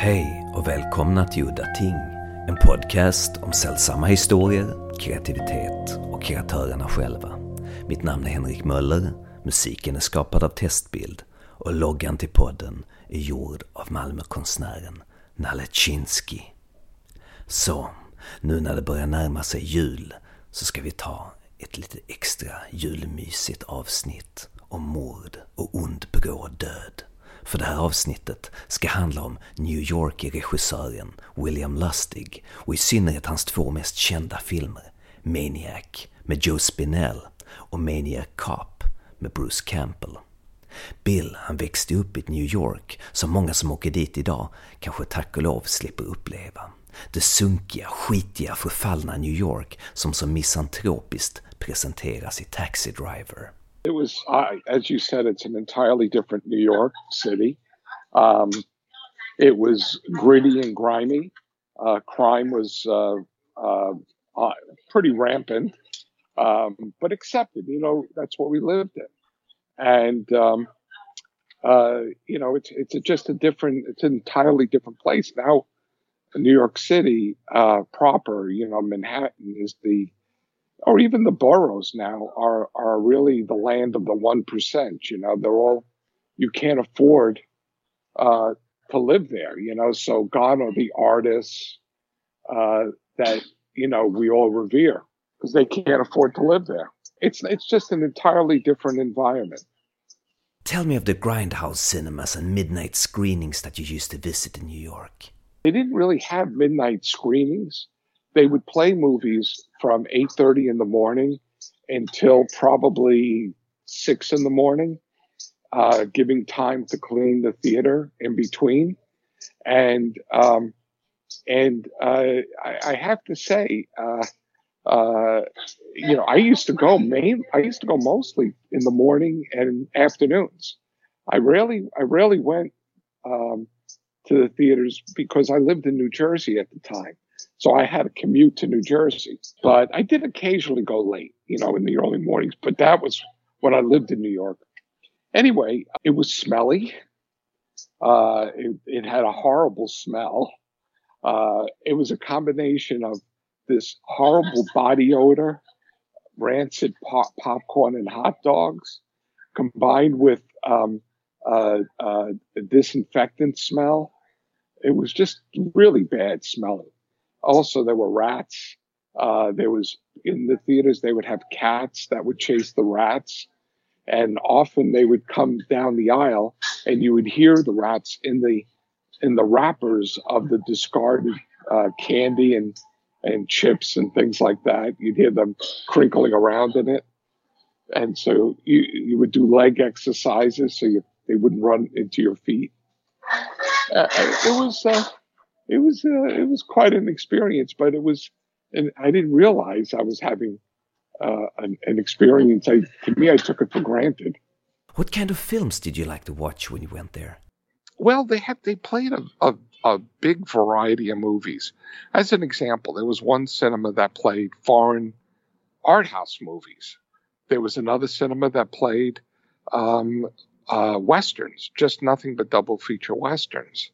Hej och välkomna till Udda Ting. En podcast om sällsamma historier, kreativitet och kreatörerna själva. Mitt namn är Henrik Möller, musiken är skapad av Testbild och loggan till podden är gjord av Malmökonstnären Nalle Chinsky. Så, nu när det börjar närma sig jul så ska vi ta ett lite extra julmysigt avsnitt om mord och ond bråd död. För det här avsnittet ska handla om New York-regissören William Lustig och i synnerhet hans två mest kända filmer, Maniac med Joe Spinell och Maniac Cop med Bruce Campbell. Bill, han växte upp i ett New York som många som åker dit idag kanske tack och lov slipper uppleva. Det sunkiga, skitiga, förfallna New York som så misantropiskt presenteras i Taxi Driver. It was, as you said, it's an entirely different New York City. Um, it was gritty and grimy. Uh, crime was uh, uh, uh pretty rampant, um, but accepted. You know, that's what we lived in. And, um, uh, you know, it's, it's just a different, it's an entirely different place. Now, New York City proper, you know, Manhattan is the, or even the boroughs now are are really the land of the one percent. You know, they're all you can't afford uh, to live there. You know, so gone are the artists uh, that you know we all revere because they can't afford to live there. It's it's just an entirely different environment. Tell me of the grindhouse cinemas and midnight screenings that you used to visit in New York. They didn't really have midnight screenings they would play movies from 8.30 in the morning until probably 6 in the morning uh, giving time to clean the theater in between. And um, and uh, I, I, have to say uh, uh, you know i used to go main i used to go mostly in the morning and afternoons. I rarely i rarely went um, to the theaters because i lived in new jersey at the time so I had to commute to New Jersey, but I did occasionally go late, you know, in the early mornings, but that was when I lived in New York. Anyway, it was smelly. Uh, it, it, had a horrible smell. Uh, it was a combination of this horrible body odor, rancid pop- popcorn and hot dogs, combined with um, uh, a disinfectant smell. It was just really bad smelling. Also, there were rats. Uh, there was in the theaters, they would have cats that would chase the rats. And often they would come down the aisle and you would hear the rats in the, in the wrappers of the discarded uh, candy and, and chips and things like that. You'd hear them crinkling around in it. And so you, you would do leg exercises so you, they wouldn't run into your feet. Uh, it was, uh, it was uh, it was quite an experience, but it was, and I didn't realize I was having uh, an, an, experience. I, to me, I took it for granted. What kind of films did you like to watch when you went there? Well, they had they played a, a, a big variety of movies. As an example, there was one cinema that played foreign art house movies. There was another cinema that played um, uh, westerns, just nothing but double feature westerns.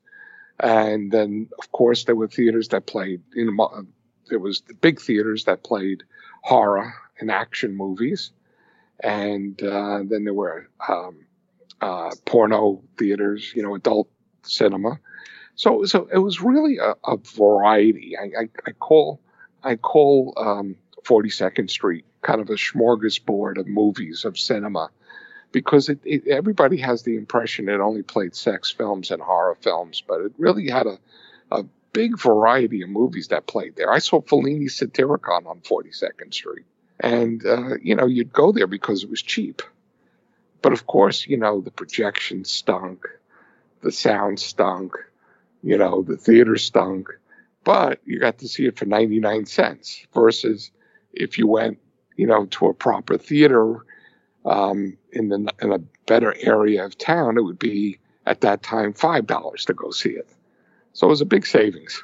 And then, of course, there were theaters that played, you know, there was the big theaters that played horror and action movies. And uh, then there were um, uh, porno theaters, you know, adult cinema. So, so it was really a, a variety. I, I, I, call I call um, 42nd Street kind of a smorgasbord of movies of cinema because it, it, everybody has the impression it only played sex films and horror films, but it really had a, a big variety of movies that played there. I saw Fellini's Satyricon on 42nd Street. And, uh, you know, you'd go there because it was cheap. But of course, you know, the projection stunk, the sound stunk, you know, the theater stunk. But you got to see it for 99 cents versus if you went, you know, to a proper theater um, in, the, in a better area of town, it would be at that time $5 to go see it. So it was a big savings.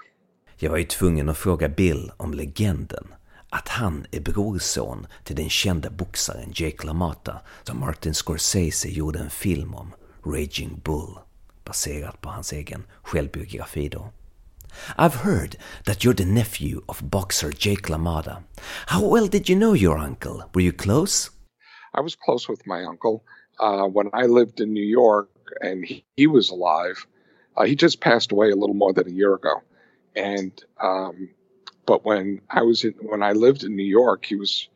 Jag var ju tvungen att fråga Bill om legenden. Att han är brorson till den kända boxaren Jake LaMotta som Martin Scorsese gjorde en film om, Raging Bull. baserat på hans egen självbiografi då. I've heard that you're the nephew of boxer Jake LaMotta. How well did you know your uncle? Were you close? I was close with my uncle uh, when I lived in New York and he, he was alive. Uh, he just passed away a little more than a year ago, and um, but when I was in, when I lived in New York, he was.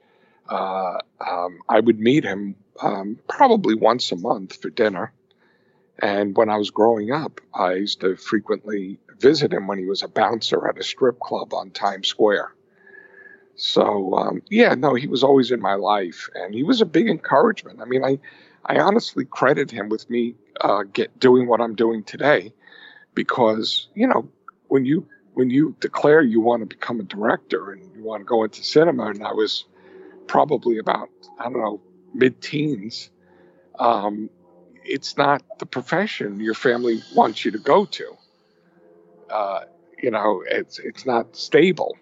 Uh, um, I would meet him um, probably once a month for dinner, and when I was growing up, I used to frequently visit him when he was a bouncer at a strip club on Times Square. So um, yeah, no, he was always in my life, and he was a big encouragement. I mean, I I honestly credit him with me uh, get doing what I'm doing today, because you know when you when you declare you want to become a director and you want to go into cinema, and I was probably about I don't know mid teens. Um, it's not the profession your family wants you to go to. Uh, you know, it's it's not stable,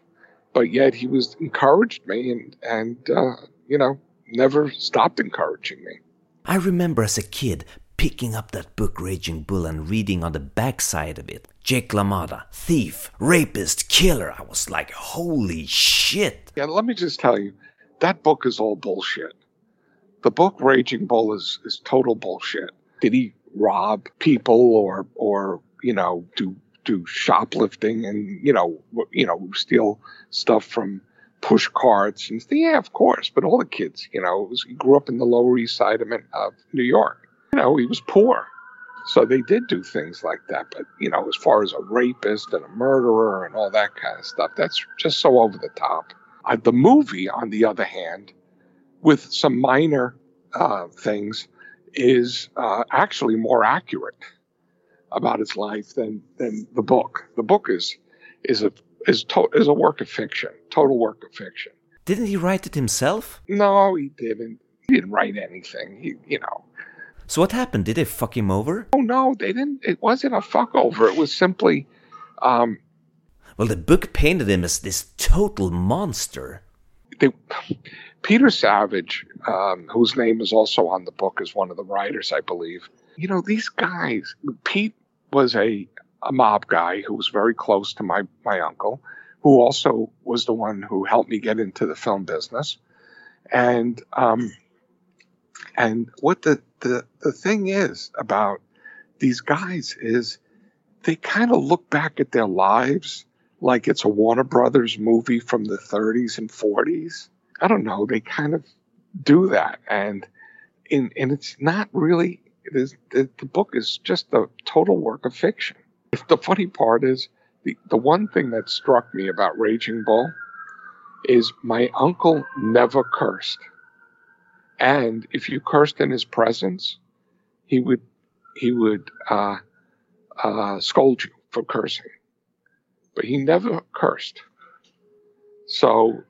but yet he was encouraged me and and uh, you know never stopped encouraging me. I remember as a kid picking up that book Raging Bull and reading on the backside of it. Jake LaMotta, thief, rapist, killer. I was like, holy shit. Yeah, let me just tell you, that book is all bullshit. The book Raging Bull is, is total bullshit. Did he rob people or or you know do do shoplifting and you know you know steal stuff from push carts and yeah of course but all the kids you know was, he grew up in the lower east side of, new york. You know he was poor. So they did do things like that but you know as far as a rapist and a murderer and all that kind of stuff that's just so over the top. Uh, the movie on the other hand with some minor uh, things is uh, actually more accurate about his life than than the book. The book is is a is to, is a work of fiction, total work of fiction. Didn't he write it himself? No, he didn't. He didn't write anything. He, you know. So what happened? Did they fuck him over? Oh no, they didn't. It wasn't a fuck over. It was simply. Um, well, the book painted him as this total monster. They, Peter Savage, um, whose name is also on the book, is one of the writers, I believe. You know, these guys, Pete was a, a mob guy who was very close to my, my uncle, who also was the one who helped me get into the film business. And um, and what the, the, the thing is about these guys is they kind of look back at their lives like it's a Warner Brothers movie from the 30s and 40s. I don't know. They kind of do that, and in and it's not really it is the, the book is just a total work of fiction. The funny part is the, the one thing that struck me about Raging Bull is my uncle never cursed. And if you cursed in his presence, he would he would uh, uh, scold you for cursing. But he never cursed. So,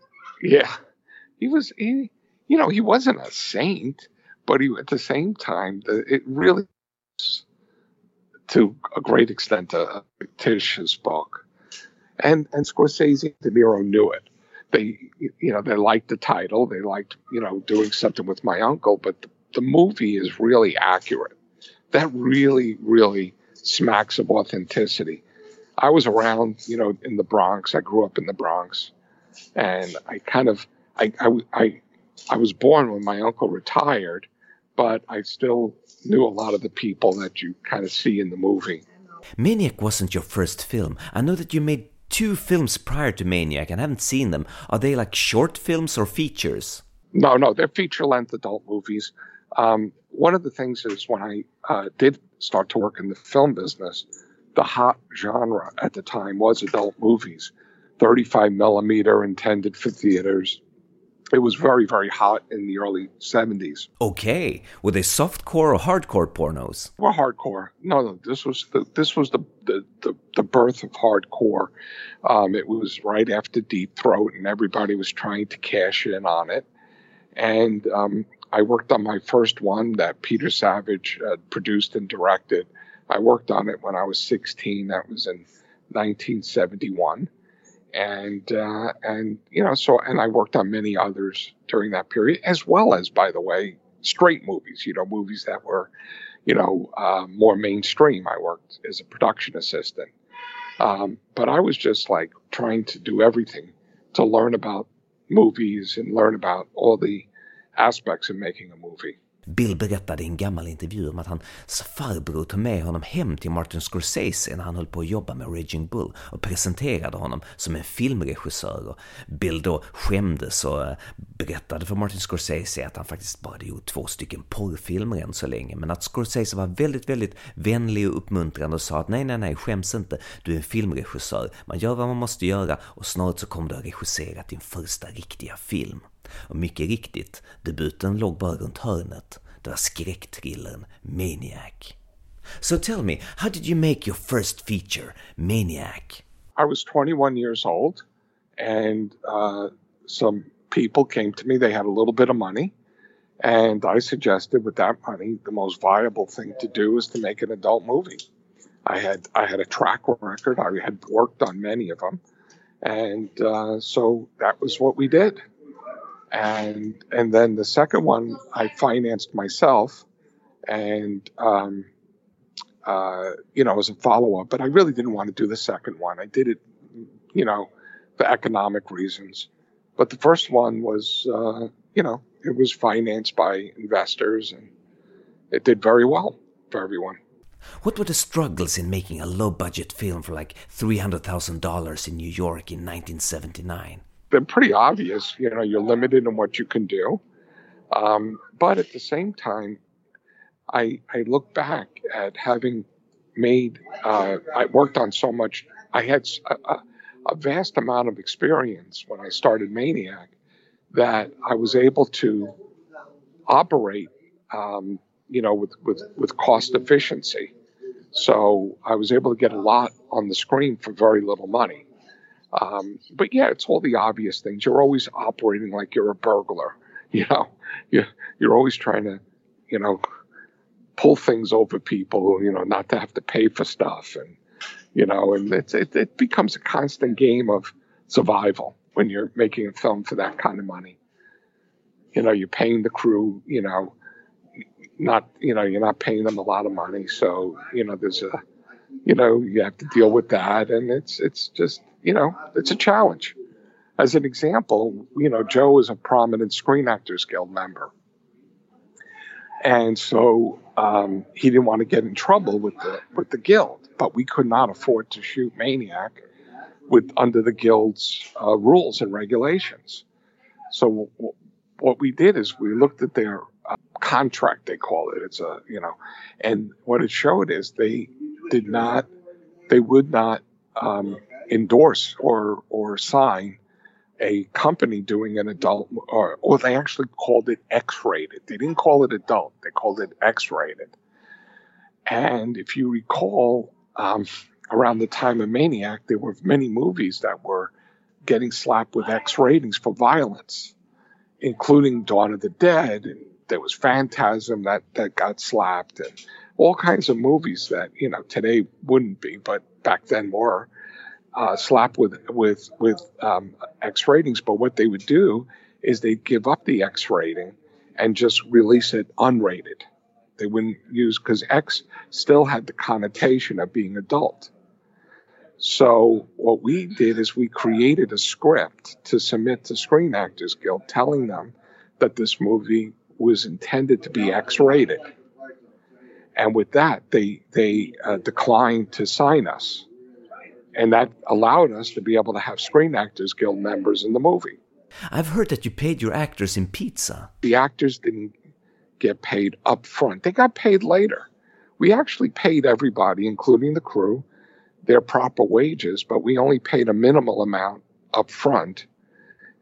yeah, he was he, you know, he wasn't a saint, but he at the same time, it really, to a great extent, a fictitious book. And and Scorsese and De Niro knew it. They, you know, they liked the title. They liked, you know, doing something with my uncle. But the, the movie is really accurate. That really, really smacks of authenticity. I was around, you know, in the Bronx. I grew up in the Bronx, and I kind of, I, I, I, I was born when my uncle retired, but I still knew a lot of the people that you kind of see in the movie. Maniac wasn't your first film. I know that you made two films prior to Maniac and I haven't seen them. Are they like short films or features? No, no, they're feature length adult movies. Um, one of the things is when I uh, did start to work in the film business, the hot genre at the time was adult movies, 35 millimeter intended for theaters, it was very very hot in the early 70s okay were they softcore or hardcore pornos? Well hardcore. No no this was the this was the the, the, the birth of hardcore. Um, it was right after deep throat and everybody was trying to cash in on it. And um, i worked on my first one that peter savage uh, produced and directed. I worked on it when i was 16 that was in 1971 and uh, and you know so and I worked on many others during that period as well as by the way straight movies you know movies that were you know, uh, more mainstream. I worked as a production assistant. Um, but I was just like trying to do everything to learn about movies and learn about all the aspects of making a movie. Bill berättade i en gammal intervju om att hans farbror tog med honom hem till Martin Scorsese när han höll på att jobba med Raging Bull och presenterade honom som en filmregissör. Och Bill då skämdes och eh, berättade för Martin Scorsese att han faktiskt bara hade gjort två stycken porrfilmer än så länge, men att Scorsese var väldigt, väldigt vänlig och uppmuntrande och sa att nej, nej, nej, skäms inte, du är en filmregissör, man gör vad man måste göra och snart så kommer du att regissera din första riktiga film. Och mycket riktigt, debuten låg bara runt hörnet. Det var skräckthrillern Maniac. So tell me, how did you make your first feature, Maniac? I was 21 years old, and uh, some people came to me. They had a little bit of money, and I suggested with that money, the most viable thing to do is to make an adult movie. I had I had a track record. I had worked on many of them, and uh, so that was what we did and and then the second one I financed myself, and um, uh, you know as a follow up. But I really didn't want to do the second one. I did it, you know, for economic reasons. But the first one was, uh, you know, it was financed by investors, and it did very well for everyone. What were the struggles in making a low budget film for like $300,000 in New York in 1979? They're pretty obvious. You know, you're limited in what you can do. Um, but at the same time, I, I look back at having made, uh, I worked on so much, I had a, a, vast amount of experience when I started Maniac that I was able to operate, um, you know, with, with, with cost efficiency. So I was able to get a lot on the screen for very little money. Um, but yeah, it's all the obvious things. You're always operating like you're a burglar. You know, you you're always trying to, you know, pull things over people. You know, not to have to pay for stuff, and you know, and it's it, it becomes a constant game of survival when you're making a film for that kind of money. You know, you're paying the crew. You know, not you know you're not paying them a lot of money, so you know there's a, you know, you have to deal with that, and it's it's just you know, it's a challenge. As an example, you know, Joe is a prominent Screen Actors Guild member. And so um, he didn't want to get in trouble with the with the guild, but we could not afford to shoot Maniac with under the guild's uh, rules and regulations. So w- what we did is we looked at their uh, contract, they call it. It's a you know, and what it showed is they did not, they would not um, endorse or or sign a company doing an adult or, or they actually called it X-rated. They didn't call it adult. They called it X-rated. And if you recall, um, around the time of Maniac, there were many movies that were getting slapped with X ratings for violence, including Dawn of the Dead. And there was Phantasm that that got slapped, and all kinds of movies that you know today wouldn't be, but back then were uh, slap with with with um, X ratings. But what they would do is they'd give up the X rating and just release it unrated. They wouldn't use because X still had the connotation of being adult. So what we did is we created a script to submit to Screen Actors Guild, telling them that this movie was intended to be X-rated, and with that, they they uh, declined to sign us and that allowed us to be able to have Screen Actors Guild members in the movie. I've heard that you paid your actors in pizza. The actors didn't get paid up front. They got paid later. We actually paid everybody, including the crew, their proper wages, but we only paid a minimal amount up front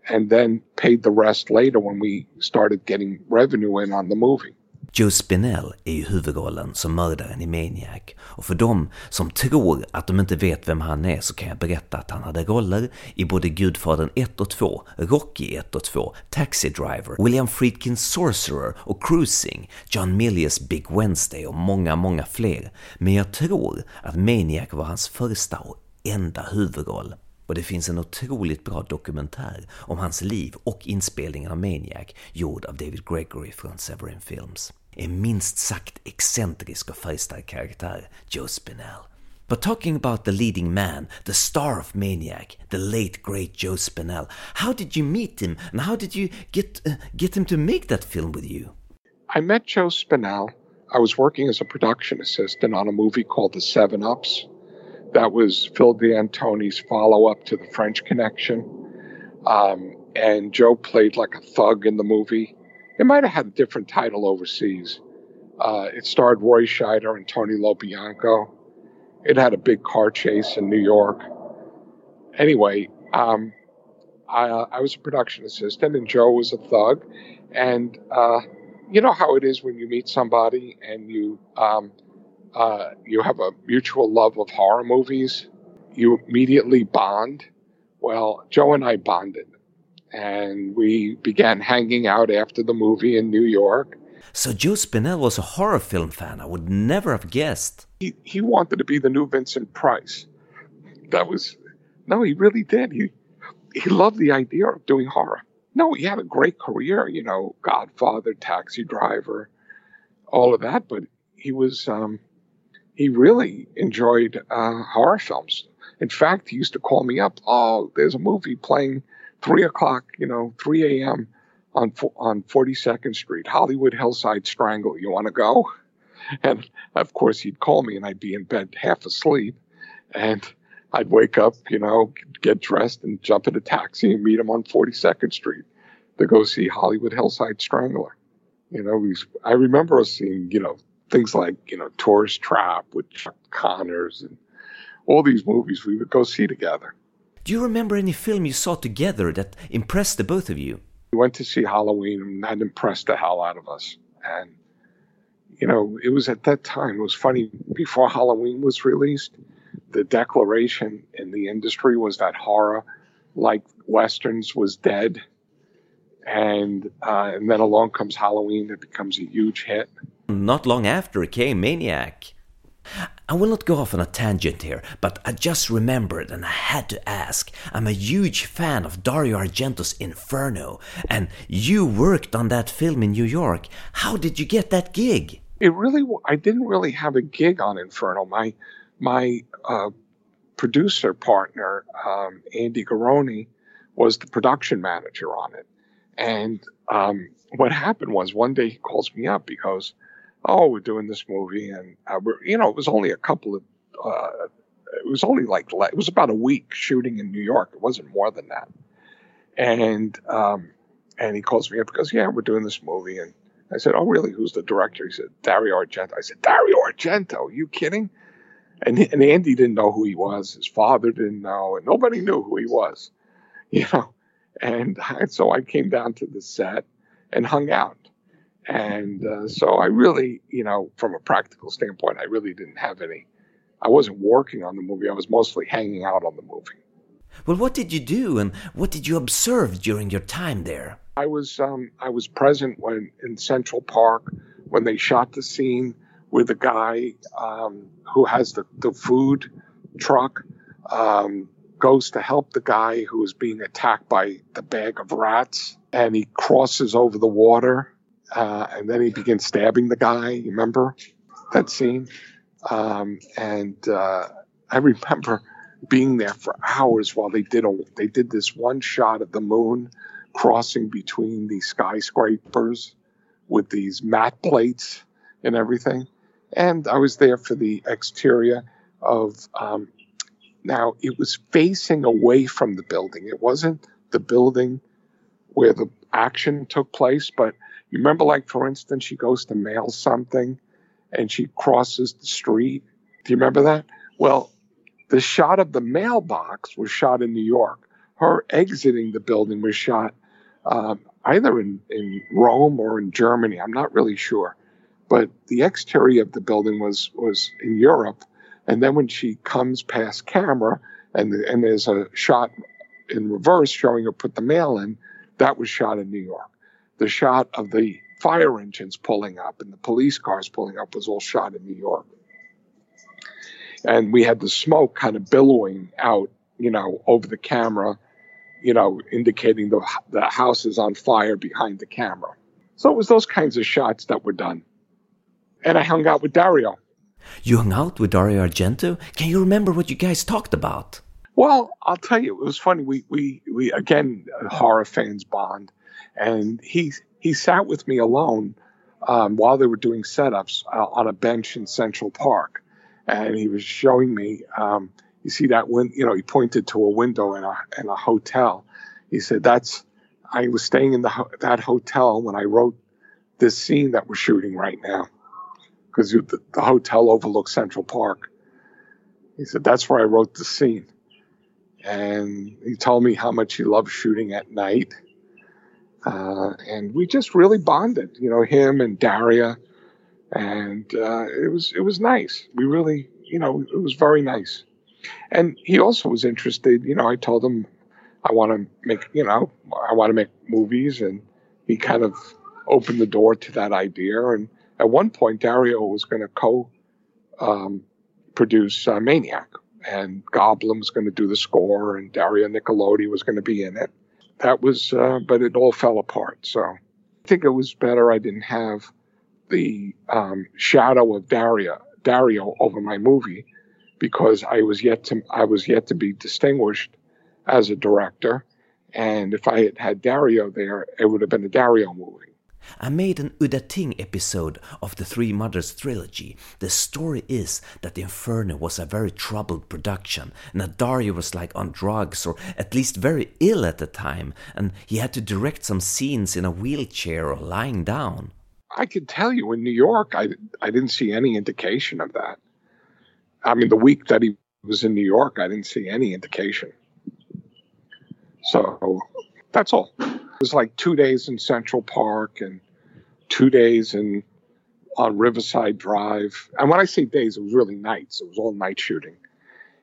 and then paid the rest later when we started getting revenue in on the movie. Joe Spinell är ju huvudrollen som mördaren i Maniac och för dem som tror att de inte vet vem han är så kan jag berätta att han hade roller i både Gudfadern 1 och 2, Rocky 1 och 2, Taxi Driver, William Friedkins Sorcerer och Cruising, John Millias Big Wednesday och många, många fler. Men jag tror att Maniac var hans första och enda huvudroll och det finns en otroligt bra dokumentär om hans liv och inspelningen av Maniac gjord av David Gregory från Severin Films. En minst sagt excentrisk och färgstark karaktär, Joe Spinell. But talking about the leading man, the star of Maniac, the late great Joe Spinell, how did you meet him and how did you get uh, get him to make that film with you? I met Joe Spinell. I was working as a production assistant on a movie called The Seven Ups. That was Phil D'Antoni's follow up to The French Connection. Um, and Joe played like a thug in the movie. It might have had a different title overseas. Uh, it starred Roy Scheider and Tony Lo Bianco. It had a big car chase in New York. Anyway, um, I, uh, I, was a production assistant, and Joe was a thug. And uh, you know how it is when you meet somebody and you um, uh, you have a mutual love of horror movies. You immediately bond. Well, Joe and I bonded, and we began hanging out after the movie in New York. So Joe Spinell was a horror film fan. I would never have guessed. He he wanted to be the new Vincent Price. That was no, he really did. He he loved the idea of doing horror. No, he had a great career, you know, Godfather, Taxi Driver, all of that. But he was um, he really enjoyed uh, horror films. In fact, he used to call me up. Oh, there's a movie playing three o'clock, you know, three a.m on on 42nd Street, Hollywood Hillside Strangle. You want to go? And of course, he'd call me, and I'd be in bed half asleep, and I'd wake up, you know, get dressed, and jump in a taxi and meet him on 42nd Street to go see Hollywood Hillside Strangler. You know, I remember us seeing, you know, things like, you know, Tourist Trap with Chuck Connors and all these movies we would go see together. Do you remember any film you saw together that impressed the both of you? We went to see Halloween and that impressed the hell out of us. And, you know, it was at that time, it was funny, before Halloween was released, the declaration in the industry was that horror, like Westerns, was dead. And, uh, and then along comes Halloween, it becomes a huge hit. Not long after came Maniac. I will not go off on a tangent here, but I just remembered and I had to ask. I'm a huge fan of Dario Argento's Inferno, and you worked on that film in New York. How did you get that gig? It really, I didn't really have a gig on Inferno. My, my uh, producer partner, um, Andy Garroni, was the production manager on it. And um, what happened was one day he calls me up because oh, we're doing this movie, and uh, we're, you know, it was only a couple of, uh, it was only like it was about a week shooting in New York. It wasn't more than that, and um, and he calls me up because yeah, we're doing this movie, and I said, oh, really? Who's the director? He said, Dario Argento. I said, Dario Argento? Are you kidding? And and Andy didn't know who he was. His father didn't know, and nobody knew who he was, you know. And so I came down to the set and hung out and uh, so I really, you know, from a practical standpoint, I really didn't have any. I wasn't working on the movie. I was mostly hanging out on the movie. Well, what did you do, and what did you observe during your time there? I was um, I was present when in Central Park when they shot the scene with the guy um, who has the, the food truck um, goes to help the guy who is being attacked by the bag of rats, and he crosses over the water uh, and then he begins stabbing the guy. You remember that scene? Um, and uh, I remember being there for hours while they did a, they did this one shot of the moon crossing between these skyscrapers with these matte plates and everything. And I was there for the exterior of. Um, now it was facing away from the building. It wasn't the building where the action took place, but you remember, like, for instance, she goes to mail something and she crosses the street. Do you remember that? Well, the shot of the mailbox was shot in New York. Her exiting the building was shot um, either in, in Rome or in Germany. I'm not really sure. But the exterior of the building was, was in Europe. And then when she comes past camera and, and there's a shot in reverse showing her put the mail in, that was shot in New York the shot of the fire engines pulling up and the police cars pulling up was all shot in New York. And we had the smoke kind of billowing out, you know, over the camera, you know, indicating the, the house is on fire behind the camera. So it was those kinds of shots that were done. and I hung out with Dario. You hung out with Dario Argento? Can you remember what you guys talked about? Well, I'll tell you, it was funny. We we we again horror fans bond, and he he sat with me alone um, while they were doing setups uh, on a bench in Central Park, and he was showing me. Um, you see that when you know he pointed to a window in a in a hotel. He said, "That's I was staying in the that hotel when I wrote this scene that we're shooting right now, because the, the hotel overlooks Central Park." He said, "That's where I wrote the scene," and he told me how much he loved shooting at night uh, and we just really bonded, you know, him and Daria, and uh, it was it was nice. We really, you know, it was very nice. And he also was interested. You know, I told him I want to make, you know, I want to make movies, and he kind of opened the door to that idea. And at one point, Dario was going to co um, produce uh, Maniac, and Goblin was going to do the score, and Daria Nicolodi was going to be in it that was, uh, but it all fell apart. So I think it was better I didn't have the um, shadow of Daria, Dario over my movie because I was yet to I was yet to be distinguished as a director, and if I had had Dario there, it would have been a Dario movie. I made an Udda Ting episode of the Three Mothers trilogy. The story is that Inferno was a very troubled production, and that was like on drugs, or at least very ill at the time, and he had to direct some scenes in a wheelchair or lying down. I can tell you in New York, I, I didn't see any indication of that. I mean, the week that he was in New York, I didn't see any indication. So that's all It was like two days in Central Park and two days in on Riverside Drive. And when I say days, it was really nights. It was all night shooting.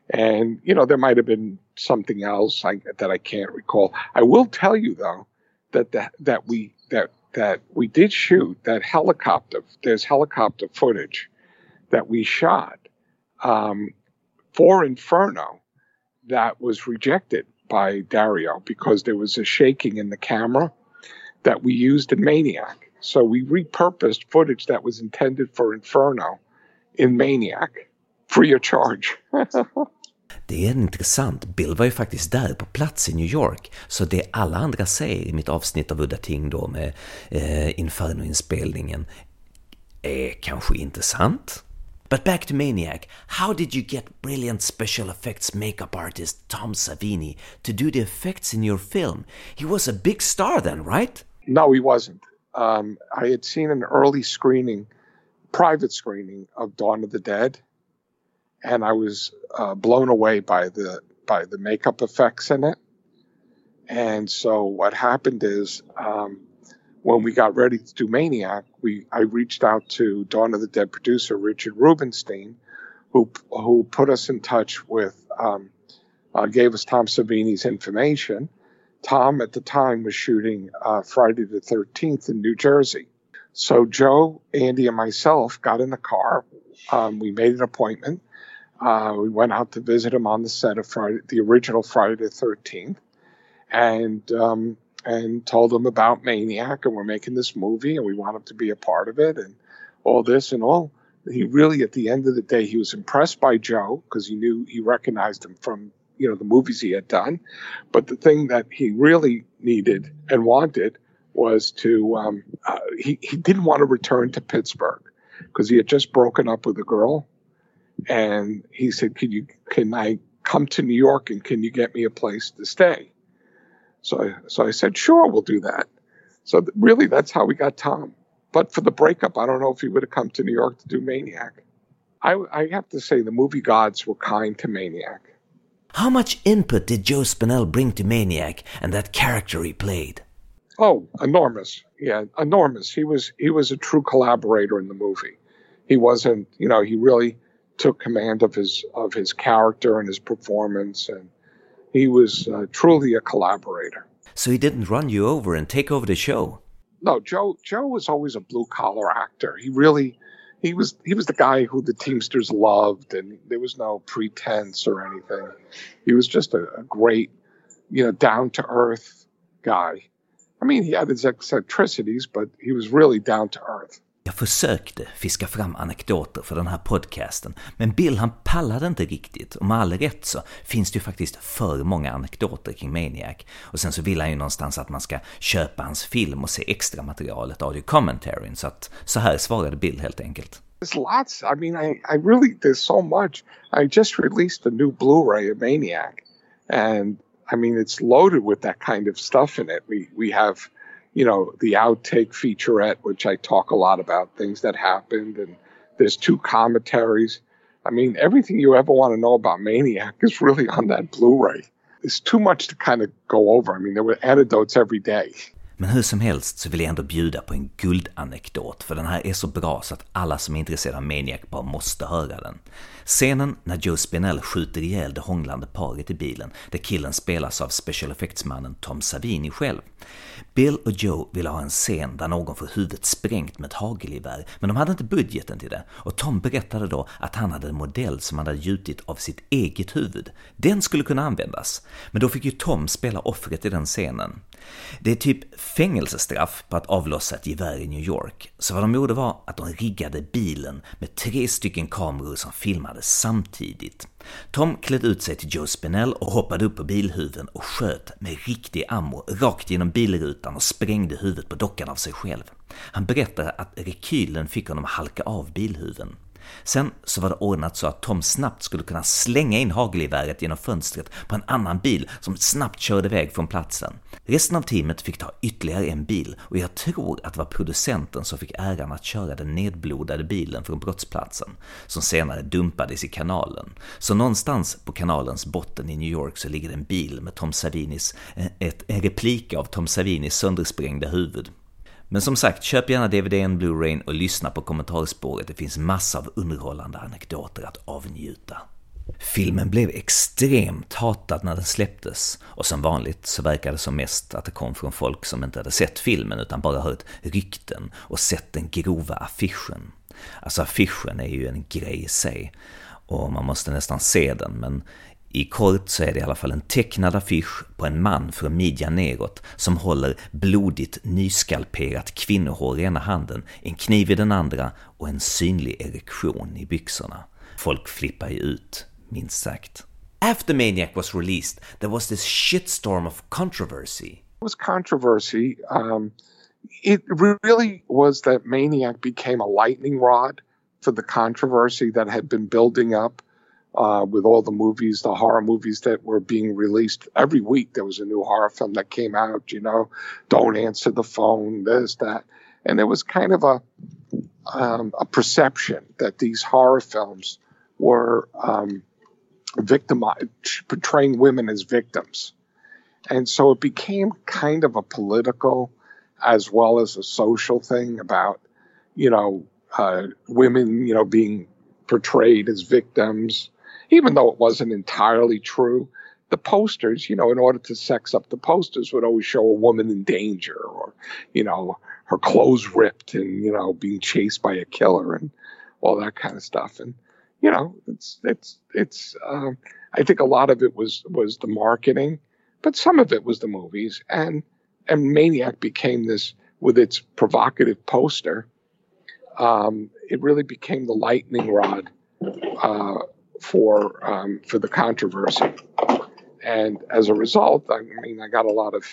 And you know, there might have been something else I, that I can't recall. I will tell you though that that that we that that we did shoot that helicopter. There's helicopter footage that we shot um, for Inferno that was rejected by Dario because there was a shaking in the camera that we used in Maniac. So we repurposed footage that was intended for Inferno in Maniac, free of charge. Det är intressant. Bill var ju faktiskt där på plats i New York, så det alla andra säger i mitt avsnitt av Udda Ting då med eh, Inferno-inspelningen är kanske inte sant. But back to Maniac, how did you get brilliant special effects makeup artist Tom Savini to do the effects in your film? He was a big star then, right? No, he wasn't. Um, I had seen an early screening, private screening of Dawn of the Dead, and I was uh, blown away by the by the makeup effects in it. And so what happened is um, when we got ready to do Maniac, we I reached out to Dawn of the Dead producer Richard Rubinstein, who who put us in touch with, um, uh, gave us Tom Savini's information. Tom at the time was shooting uh, Friday the 13th in New Jersey. So Joe, Andy, and myself got in the car. Um, we made an appointment. Uh, we went out to visit him on the set of Friday, the original Friday the 13th, and um, and told him about Maniac and we're making this movie and we want him to be a part of it and all this and all. He really, at the end of the day, he was impressed by Joe because he knew he recognized him from you know the movies he had done. But the thing that he really needed and wanted was to um, uh, he he didn't want to return to Pittsburgh because he had just broken up with a girl, and he said, "Can you can I come to New York and can you get me a place to stay?" So I, so I said, sure, we'll do that. So th- really, that's how we got Tom. But for the breakup, I don't know if he would have come to New York to do Maniac. I, I have to say, the movie gods were kind to Maniac. How much input did Joe Spinell bring to Maniac and that character he played? Oh, enormous. Yeah, enormous. He was he was a true collaborator in the movie. He wasn't, you know, he really took command of his of his character and his performance and he was uh, truly a collaborator. So he didn't run you over and take over the show. No, Joe. Joe was always a blue collar actor. He really, he was he was the guy who the Teamsters loved, and there was no pretense or anything. He was just a, a great, you know, down to earth guy. I mean, he had his eccentricities, but he was really down to earth. Jag försökte fiska fram anekdoter för den här podcasten, men Bill han pallade inte riktigt och med all rätt så finns det ju faktiskt för många anekdoter kring Maniac. Och sen så vill han ju någonstans att man ska köpa hans film och se extra materialet, audio commentaryn, så att så här svarade Bill helt enkelt. There's lots. I mean, I, I really, there's so much. I just released a new Blu-ray of Maniac and I mean, it's loaded with that kind of stuff in it. We, we have you know, the outtake featurette, which I talk a lot about things that happened, and there's two commentaries. I mean, everything you ever want to know about Maniac is really on that Blu-ray. There's too much to kind of go over. I mean, there were anecdotes every day. Men hur som helst så vill jag ändå bjuda på en guldanekdot, för den här är så bra så att alla som är intresserade av Maniac bara måste höra den. Scenen när Joe Spinell skjuter ihjäl det hånglande paret i bilen, där killen spelas av special effects-mannen Tom Savini själv. Bill och Joe ville ha en scen där någon får huvudet sprängt med ett hagelgevär, men de hade inte budgeten till det, och Tom berättade då att han hade en modell som han hade gjutit av sitt eget huvud. Den skulle kunna användas, men då fick ju Tom spela offret i den scenen. Det är typ fängelsestraff på att avlossa ett gevär i New York, så vad de gjorde var att de riggade bilen med tre stycken kameror som filmade samtidigt. Tom klädde ut sig till Joe Spinell och hoppade upp på bilhuven och sköt med riktig ammo rakt genom bilrutan och sprängde huvudet på dockan av sig själv. Han berättade att rekylen fick honom att halka av bilhuven. Sen så var det ordnat så att Tom snabbt skulle kunna slänga in hagelgeväret genom fönstret på en annan bil som snabbt körde iväg från platsen. Resten av teamet fick ta ytterligare en bil och jag tror att det var producenten som fick äran att köra den nedblodade bilen från brottsplatsen, som senare dumpades i kanalen. Så någonstans på kanalens botten i New York så ligger det en bil med Tom Savinis, eh, ett, en replik av Tom Savinis söndersprängda huvud. Men som sagt, köp gärna DVDn, Blu-rayn och lyssna på kommentarspåret. Det finns massor av underhållande anekdoter att avnjuta. Filmen blev extremt hatad när den släpptes och som vanligt så verkade det som mest att det kom från folk som inte hade sett filmen utan bara hört rykten och sett den grova affischen. Alltså affischen är ju en grej i sig och man måste nästan se den men i kort så är det i alla fall en tecknad affisch på en man från midjan neråt som håller blodigt nyskalperat kvinnohår i ena handen, en kniv i den andra och en synlig erektion i byxorna. Folk flippar ju ut, minst sagt. After Maniac was released, there was this shitstorm of controversy. It was controversy. Um, it really was that Maniac became a lightning rod for the controversy that had been building up uh, with all the movies, the horror movies that were being released every week. There was a new horror film that came out. You know, don't answer the phone. This that, and there was kind of a um, a perception that these horror films were um, victimized, portraying women as victims, and so it became kind of a political as well as a social thing about you know uh, women you know being portrayed as victims even though it wasn't entirely true. The posters, you know, in order to sex up the posters, would always show a woman in danger or, you know, her clothes ripped and, you know, being chased by a killer and all that kind of stuff. And, you know, it's, it's, it's, um, I think a lot of it was, was the marketing, but some of it was the movies. And, and Maniac became this with its provocative poster. Um, it really became the lightning rod uh, for um, for the controversy. And as a result, I mean, I got a lot of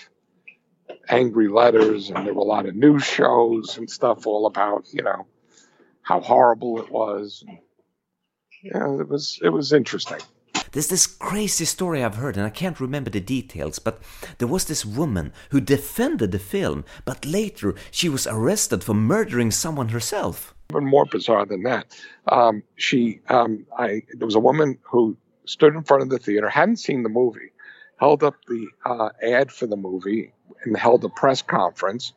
angry letters, and there were a lot of news shows and stuff all about, you know, how horrible it was. Yeah, it was it was interesting. There's this crazy story I've heard, and I can't remember the details, but there was this woman who defended the film, but later she was arrested for murdering someone herself even more bizarre than that. Um, she, um, I, there was a woman who stood in front of the theater, hadn't seen the movie, held up the uh, ad for the movie, and held a press conference.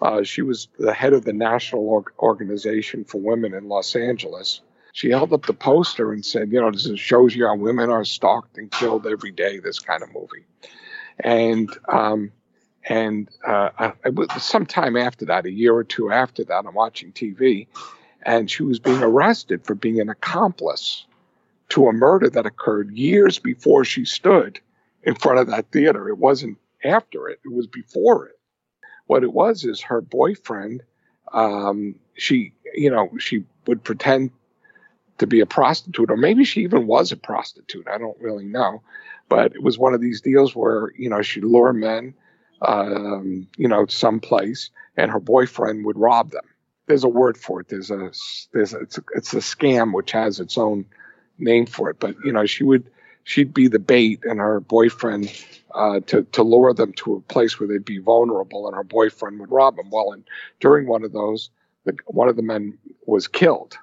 Uh, she was the head of the National Org- Organization for Women in Los Angeles. She held up the poster and said, "You know, this shows you how women are stalked and killed every day." This kind of movie, and um, and uh, I, sometime after that, a year or two after that, I'm watching TV, and she was being arrested for being an accomplice to a murder that occurred years before she stood in front of that theater. It wasn't after it; it was before it. What it was is her boyfriend. Um, she you know, she would pretend to be a prostitute, or maybe she even was a prostitute. I don't really know. But it was one of these deals where, you know, she'd lure men, um, you know, someplace and her boyfriend would rob them. There's a word for it. There's a, there's a, it's a, it's a scam which has its own name for it. But, you know, she would, she'd be the bait and her boyfriend uh, to, to lure them to a place where they'd be vulnerable and her boyfriend would rob them. Well, and during one of those, the, one of the men was killed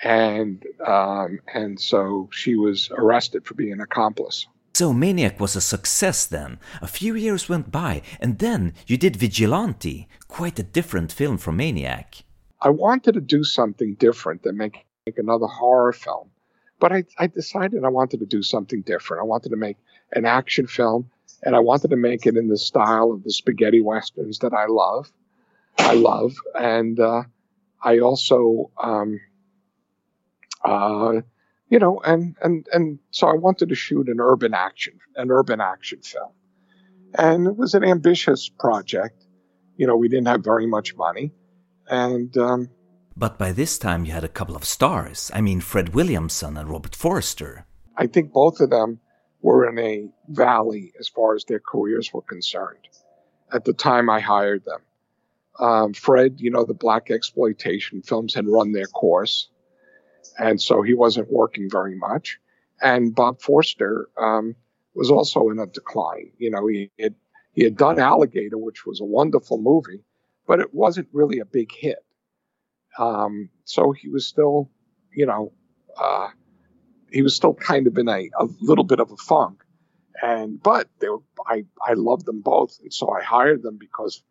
and um, and so she was arrested for being an accomplice. So Maniac was a success then. A few years went by, and then you did Vigilante, quite a different film from Maniac. I wanted to do something different than make, make another horror film, but I, I decided I wanted to do something different. I wanted to make an action film, and I wanted to make it in the style of the spaghetti westerns that I love. I love, and uh, I also um, uh, you know, and and and so I wanted to shoot an urban action, an urban action film, and it was an ambitious project. You know, we didn't have very much money, and. Um, but by this time, you had a couple of stars. I mean, Fred Williamson and Robert Forster. I think both of them were in a valley as far as their careers were concerned. At the time I hired them, um, Fred, you know, the black exploitation films had run their course and so he wasn't working very much. And Bob Forster um, was also in a decline. You know, he had he had done Alligator, which was a wonderful movie, but it wasn't really a big hit. Um, so he was still, you know, uh, he was still kind of in a, a little bit of a funk. And but they were, I I loved them both, and so I hired them because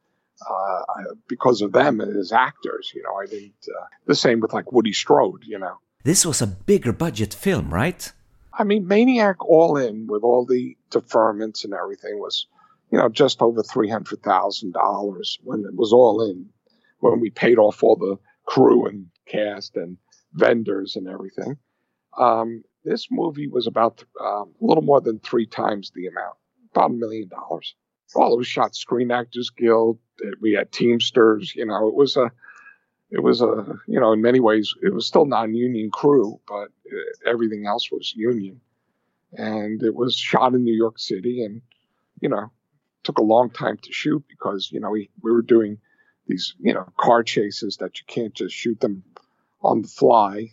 uh, because of them as actors. You know, I didn't. Uh, the same with like Woody Strode. You know, this was a bigger budget film, right? I mean, Maniac all in with all the deferments and everything was, you know, just over three hundred thousand dollars when it was all in. When we paid off all the crew and cast and vendors and everything. Um, this movie was about um, a little more than three times the amount, about a million dollars. All it was shot Screen Actors Guild. We had Teamsters. You know, it was a it was a you know in many ways it was still non-union crew but uh, everything else was union. And it was shot in new york city and you know took a long time to shoot because you know we, we were doing these you know car chases that you can't just shoot them on the fly.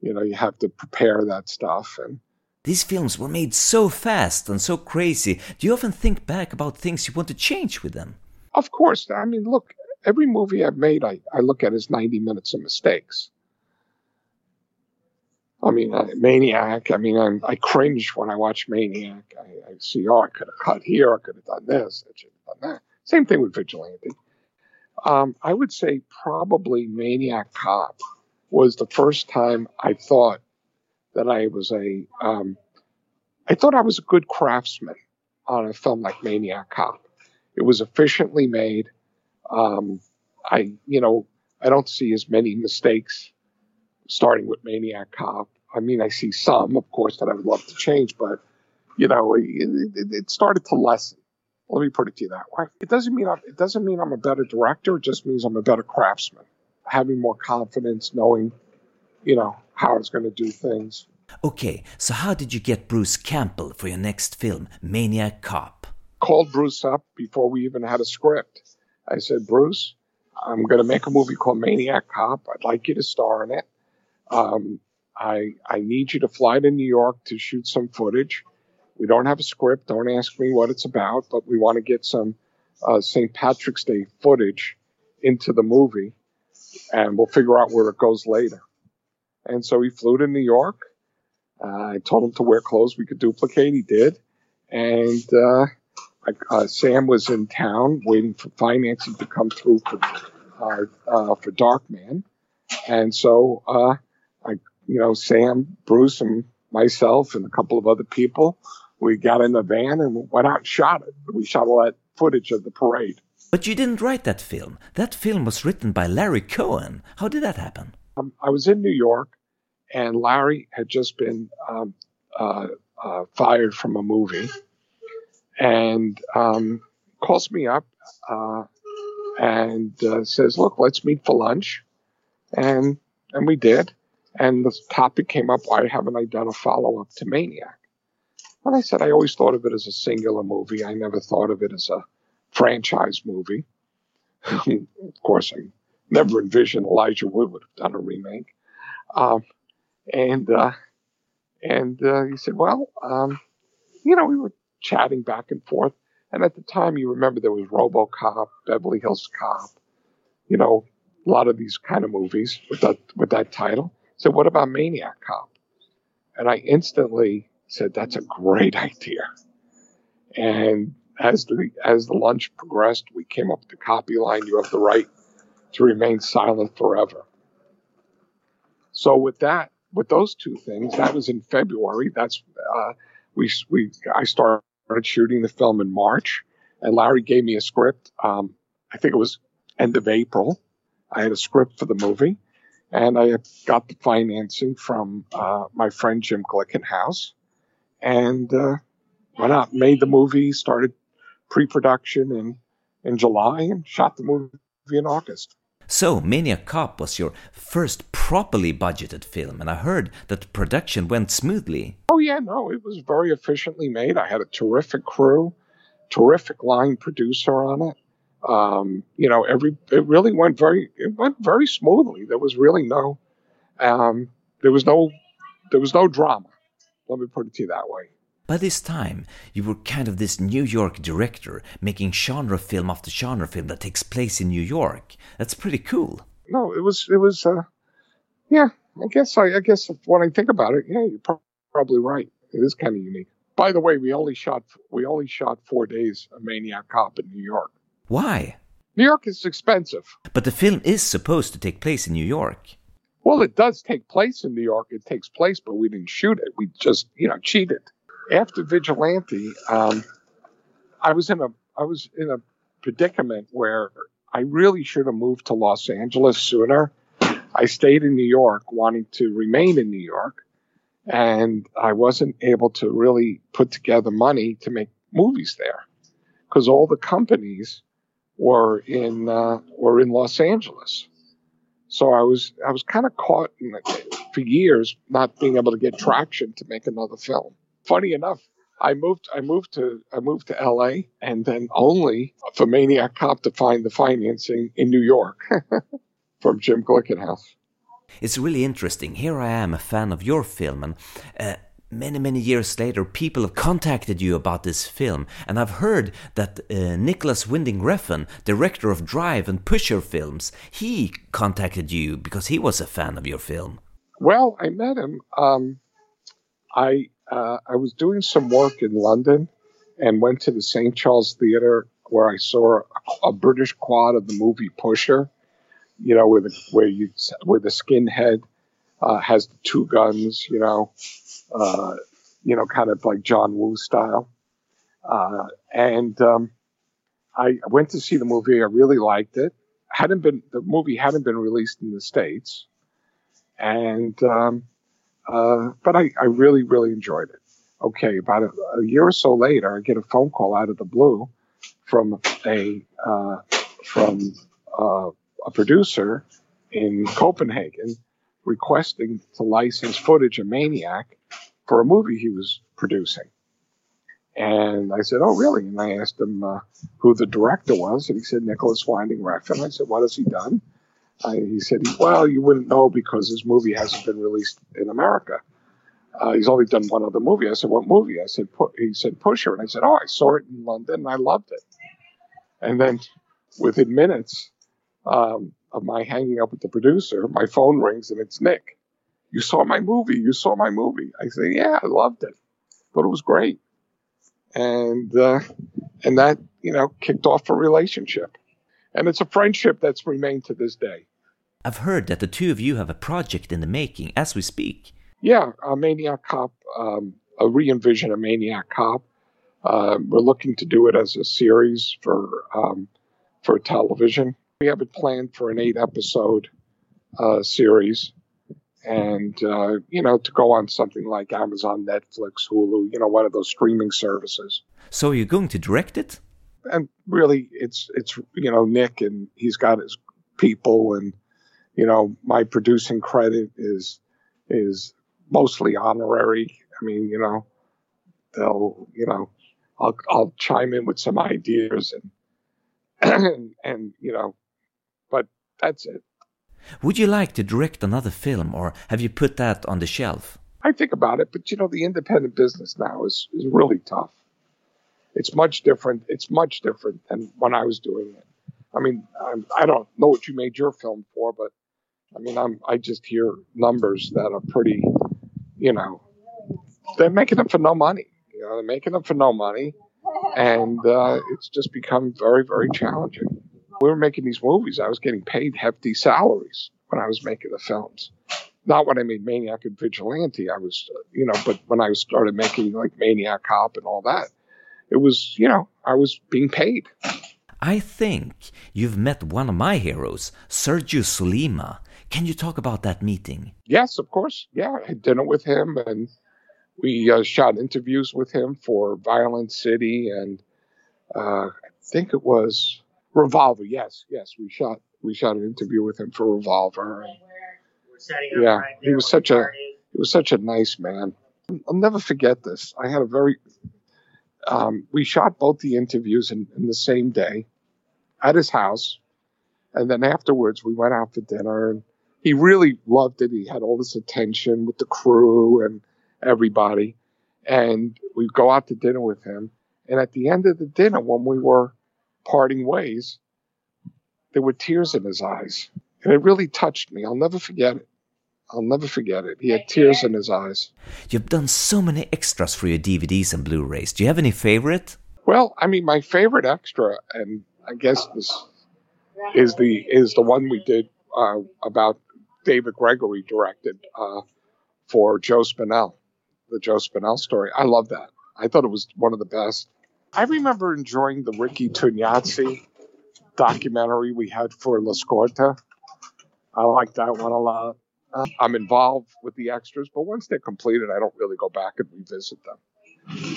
You know you have to prepare that stuff and these films were made so fast and so crazy. Do you often think back about things you want to change with them? Of course. I mean look every movie I've made, I, I look at as 90 minutes of mistakes. I mean, uh, Maniac, I mean, I'm, i cringe when I watch Maniac. I, I see, oh, I could have cut here, I could have done this, I should have done that. Same thing with Vigilante. Um, I would say probably Maniac Cop was the first time I thought that I was a, um, I thought I was a good craftsman on a film like Maniac Cop. It was efficiently made. Um, I, you know, I don't see as many mistakes starting with Maniac Cop. I mean, I see some, of course, that I would love to change, but you know, it, it, it started to lessen. Let me put it to you that way. It doesn't mean I'm, it doesn't mean I'm a better director. It just means I'm a better craftsman, having more confidence, knowing, you know, how I was going to do things. Okay, so how did you get Bruce Campbell for your next film, Maniac Cop? Called Bruce up before we even had a script I said, Bruce, I'm going to make a movie called Maniac Cop. I'd like you to star in it. Um, I I need you to fly to New York to shoot some footage. We don't have a script. Don't ask me what it's about, but we want to get some uh, St. Patrick's Day footage into the movie, and we'll figure out where it goes later. And so he flew to New York. Uh, I told him to wear clothes we could duplicate. He did, and uh, uh, Sam was in town waiting for financing to come through for uh, uh, for Darkman, and so uh, I, you know, Sam, Bruce, and myself, and a couple of other people, we got in the van and went out and shot it. We shot all that footage of the parade. But you didn't write that film. That film was written by Larry Cohen. How did that happen? Um, I was in New York, and Larry had just been um, uh, uh, fired from a movie and um, calls me up uh, and uh, says, "Look, let's meet for lunch." and and we did. And the topic came up: Why haven't I done a follow up to Maniac? And I said I always thought of it as a singular movie. I never thought of it as a franchise movie. of course, I never envisioned Elijah Wood would have done a remake. Um, and uh, and uh, he said, well, um, you know, we were chatting back and forth. And at the time, you remember there was RoboCop, Beverly Hills Cop, you know, a lot of these kind of movies with that with that title. So what about Maniac Cop? And I instantly said, that's a great idea. And as the as the lunch progressed, we came up with the copy line: "You have the right to remain silent forever." So with that, with those two things, that was in February. That's uh, we we I started shooting the film in March, and Larry gave me a script. Um, I think it was end of April. I had a script for the movie, and I got the financing from uh, my friend Jim Glickenhaus, and uh, went out, made the movie, started pre-production in in July, and shot the movie in August. So, Maniac Cop was your first properly budgeted film, and I heard that production went smoothly. Oh, yeah, no, it was very efficiently made. I had a terrific crew, terrific line producer on it. Um, you know, every it really went very it went very smoothly. There was really no um, there was no there was no drama. Let me put it to you that way. By this time, you were kind of this New York director, making genre film after genre film that takes place in New York. That's pretty cool. No, it was, it was, uh, yeah, I guess, I, I guess when I think about it, yeah, you're probably right. It is kind of unique. By the way, we only shot, we only shot four days of Maniac Cop in New York. Why? New York is expensive. But the film is supposed to take place in New York. Well, it does take place in New York. It takes place, but we didn't shoot it. We just, you know, cheated after Vigilante, um, I was in a I was in a predicament where I really should have moved to Los Angeles sooner. I stayed in New York, wanting to remain in New York, and I wasn't able to really put together money to make movies there because all the companies were in uh, were in Los Angeles. So I was I was kind of caught in, for years not being able to get traction to make another film funny enough, I moved I moved to I moved to LA and then only for Maniac Cop to find the financing in New York from Jim Glickenhaus. It's really interesting. Here I am, a fan of your film, and uh, many many years later, people have contacted you about this film, and I've heard that uh, Nicolas Winding Refn, director of Drive and Pusher films, he contacted you because he was a fan of your film. Well, I met him. Um, I uh, I was doing some work in London and went to the St. Charles Theatre where I saw a, a British quad of the movie Pusher. You know, where the where you where the skinhead uh, has the two guns. You know, uh, you know, kind of like John Woo style. Uh, and um, I went to see the movie. I really liked it. Hadn't been the movie hadn't been released in the states, and um, uh, but I, I really, really enjoyed it. Okay, about a, a, year or so later, I get a phone call out of the blue from a uh, from uh, a producer in Copenhagen requesting to license footage of Maniac for a movie he was producing. And I said, "Oh, really?" And I asked him uh, who the director was, and he said Nicolas Winding Refn. I said, "What has he done?" I, he said, well, you wouldn't know because his movie hasn't been released in America. Uh, he's only done one other movie. I said, what movie? I said, he said, Pusher. And I said, oh, I saw it in London and I loved it. And then within minutes um, of my hanging up with the producer, my phone rings and it's Nick. You saw my movie. You saw my movie. I said, yeah, I loved it. Thought it was great. And, uh, and that, you know, kicked off a relationship. And it's a friendship that's remained to this day. I've heard that the two of you have a project in the making as we speak. Yeah, a Maniac Cop, um, a re envision a Maniac Cop. Uh, we're looking to do it as a series for um, for television. We have it planned for an eight episode uh, series, and uh, you know to go on something like Amazon, Netflix, Hulu, you know, one of those streaming services. So you're going to direct it? And really, it's it's you know Nick, and he's got his people, and you know, my producing credit is is mostly honorary. I mean, you know, they'll, you know, I'll I'll chime in with some ideas and and, and you know, but that's it. Would you like to direct another film, or have you put that on the shelf? I think about it, but you know, the independent business now is is really tough. It's much different. It's much different than when I was doing it. I mean, I do not know what you made your film for, but I mean, I'm I just hear numbers that are pretty, you know, they're making them for no money. You know, they're making them for no money, and uh, it's just become very, very challenging. We were making these movies. I was getting paid hefty salaries when I was making the films. Not when I made Maniac and Vigilante. I was, uh, you know, but when I started making like Maniac Cop and all that, it was, you know, I was being paid. I think you've met one of my heroes, Sergio Sollima. Can you talk about that meeting? Yes, of course. Yeah, I had dinner with him and we uh, shot interviews with him for Violent City and uh, I think it was Revolver. Yes, yes, we shot we shot an interview with him for Revolver. And, yeah, he was such a he was such a nice man. I'll never forget this. I had a very um, we shot both the interviews in, in, the same day at his house. And then afterwards, we went out for dinner and he really loved it. He had all this attention with the crew and everybody. And we'd go out to dinner with him. And at the end of the dinner, when we were parting ways, there were tears in his eyes. And it really touched me. I'll never forget it. I'll never forget it. He had tears in his eyes. You've done so many extras for your DVDs and Blu-rays. Do you have any favorite? Well, I mean, my favorite extra, and I guess this is the is the one we did uh, about David Gregory directed uh, for Joe Spinell, the Joe Spinell story. I love that. I thought it was one of the best. I remember enjoying the Ricky Tognazzi documentary we had for La Scorta. I like that one a lot. Uh, I'm involved with the extras, but once they're completed, I don't really go back and revisit them.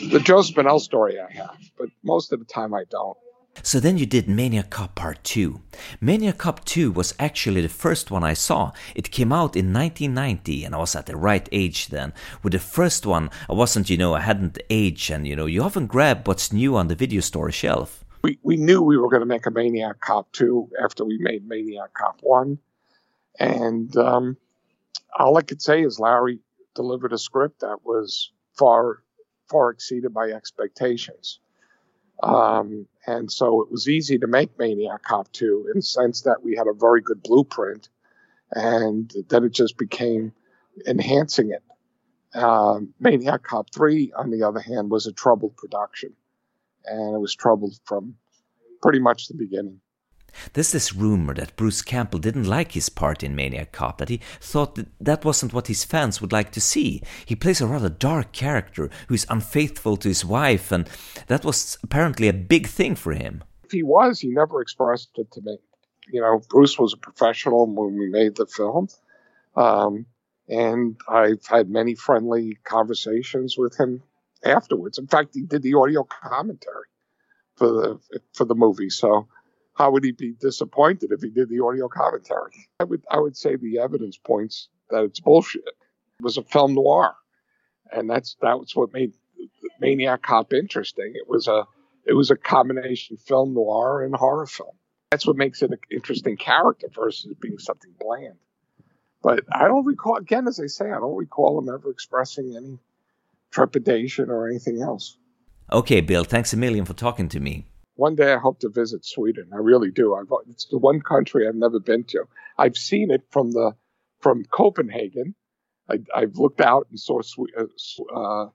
The Joe Spinell story I have, but most of the time I don't. So then you did Maniac Cop Part 2. Maniac Cop 2 was actually the first one I saw. It came out in 1990 and I was at the right age then. With the first one, I wasn't, you know, I hadn't aged and, you know, you often grab what's new on the video store shelf. We, we knew we were going to make a Maniac Cop 2 after we made Maniac Cop 1. And um, all I could say is Larry delivered a script that was far, far exceeded my expectations. Um, and so it was easy to make Maniac Cop 2 in the sense that we had a very good blueprint and then it just became enhancing it. Um, Maniac Cop 3, on the other hand, was a troubled production. And it was troubled from pretty much the beginning. There's this rumor that Bruce Campbell didn't like his part in Maniac Cop, that he thought that that wasn't what his fans would like to see. He plays a rather dark character who is unfaithful to his wife, and that was apparently a big thing for him. If he was, he never expressed it to me. You know, Bruce was a professional when we made the film. Um, and I've had many friendly conversations with him afterwards. In fact, he did the audio commentary for the for the movie. So how would he be disappointed if he did the audio commentary? I would I would say the evidence points that it's bullshit. It was a film noir, and that's that's what made Maniac Cop interesting. It was a it was a combination film noir and horror film. That's what makes it an interesting character versus being something bland. But I don't recall, again, as I say, I don't recall him ever expressing any trepidation or anything else. Okay, Bill, thanks a million for talking to me one day I hope to visit Sweden. I really do. I've, it's the one country I've never been to. I've seen it from the from Copenhagen. I, have looked out and saw uh, uh,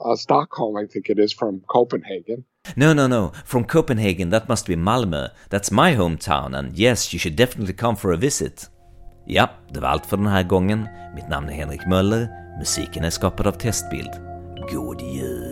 uh, Stockholm. I think it is from Copenhagen. No, no, no. From Copenhagen, that must be Malmö. That's my hometown, and yes, you should definitely come for a visit. Ja, det var allt för den här gången. Mitt namn är Henrik Möller. Musiken är skapad av Testbild. God jul!